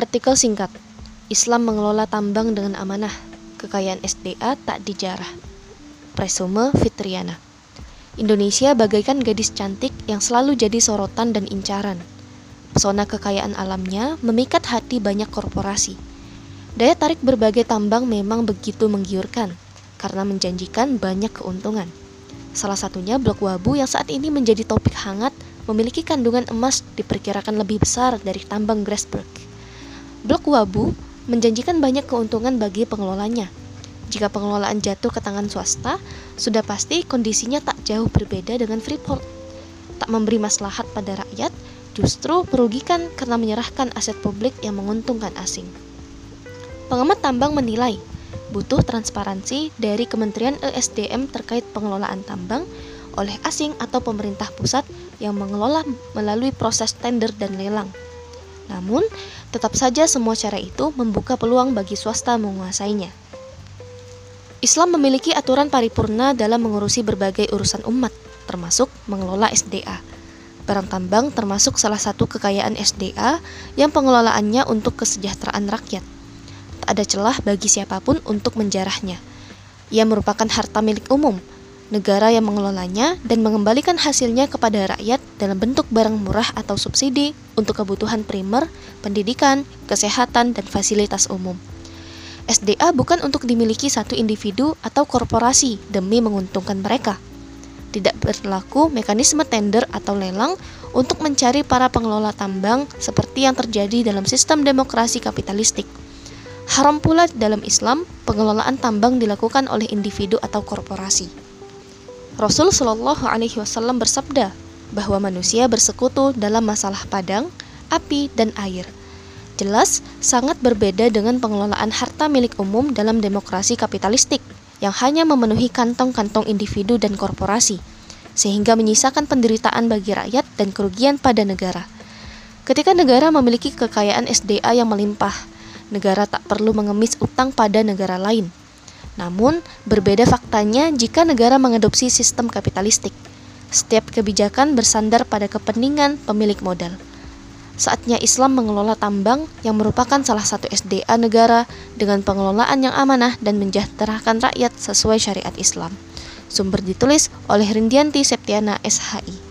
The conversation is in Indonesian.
Artikel singkat Islam mengelola tambang dengan amanah Kekayaan SDA tak dijarah Presume Fitriana Indonesia bagaikan gadis cantik yang selalu jadi sorotan dan incaran Pesona kekayaan alamnya memikat hati banyak korporasi. Daya tarik berbagai tambang memang begitu menggiurkan karena menjanjikan banyak keuntungan. Salah satunya blok Wabu yang saat ini menjadi topik hangat memiliki kandungan emas diperkirakan lebih besar dari tambang Grasberg. Blok Wabu menjanjikan banyak keuntungan bagi pengelolanya. Jika pengelolaan jatuh ke tangan swasta, sudah pasti kondisinya tak jauh berbeda dengan Freeport. Tak memberi maslahat pada rakyat, justru merugikan karena menyerahkan aset publik yang menguntungkan asing. Pengamat tambang menilai butuh transparansi dari Kementerian ESDM terkait pengelolaan tambang oleh asing atau pemerintah pusat yang mengelola melalui proses tender dan lelang. Namun, tetap saja semua cara itu membuka peluang bagi swasta menguasainya. Islam memiliki aturan paripurna dalam mengurusi berbagai urusan umat, termasuk mengelola SDA Barang tambang termasuk salah satu kekayaan SDA yang pengelolaannya untuk kesejahteraan rakyat. Tak ada celah bagi siapa pun untuk menjarahnya. Ia merupakan harta milik umum, negara yang mengelolanya dan mengembalikan hasilnya kepada rakyat dalam bentuk barang murah atau subsidi untuk kebutuhan primer, pendidikan, kesehatan, dan fasilitas umum. SDA bukan untuk dimiliki satu individu atau korporasi demi menguntungkan mereka tidak berlaku mekanisme tender atau lelang untuk mencari para pengelola tambang seperti yang terjadi dalam sistem demokrasi kapitalistik. Haram pula dalam Islam pengelolaan tambang dilakukan oleh individu atau korporasi. Rasul Shallallahu Alaihi Wasallam bersabda bahwa manusia bersekutu dalam masalah padang, api, dan air. Jelas sangat berbeda dengan pengelolaan harta milik umum dalam demokrasi kapitalistik yang hanya memenuhi kantong-kantong individu dan korporasi, sehingga menyisakan penderitaan bagi rakyat dan kerugian pada negara. Ketika negara memiliki kekayaan SDA yang melimpah, negara tak perlu mengemis utang pada negara lain. Namun, berbeda faktanya jika negara mengadopsi sistem kapitalistik. Setiap kebijakan bersandar pada kepentingan pemilik modal saatnya Islam mengelola tambang yang merupakan salah satu SDA negara dengan pengelolaan yang amanah dan menjahterahkan rakyat sesuai syariat Islam. Sumber ditulis oleh Rindianti Septiana SHI.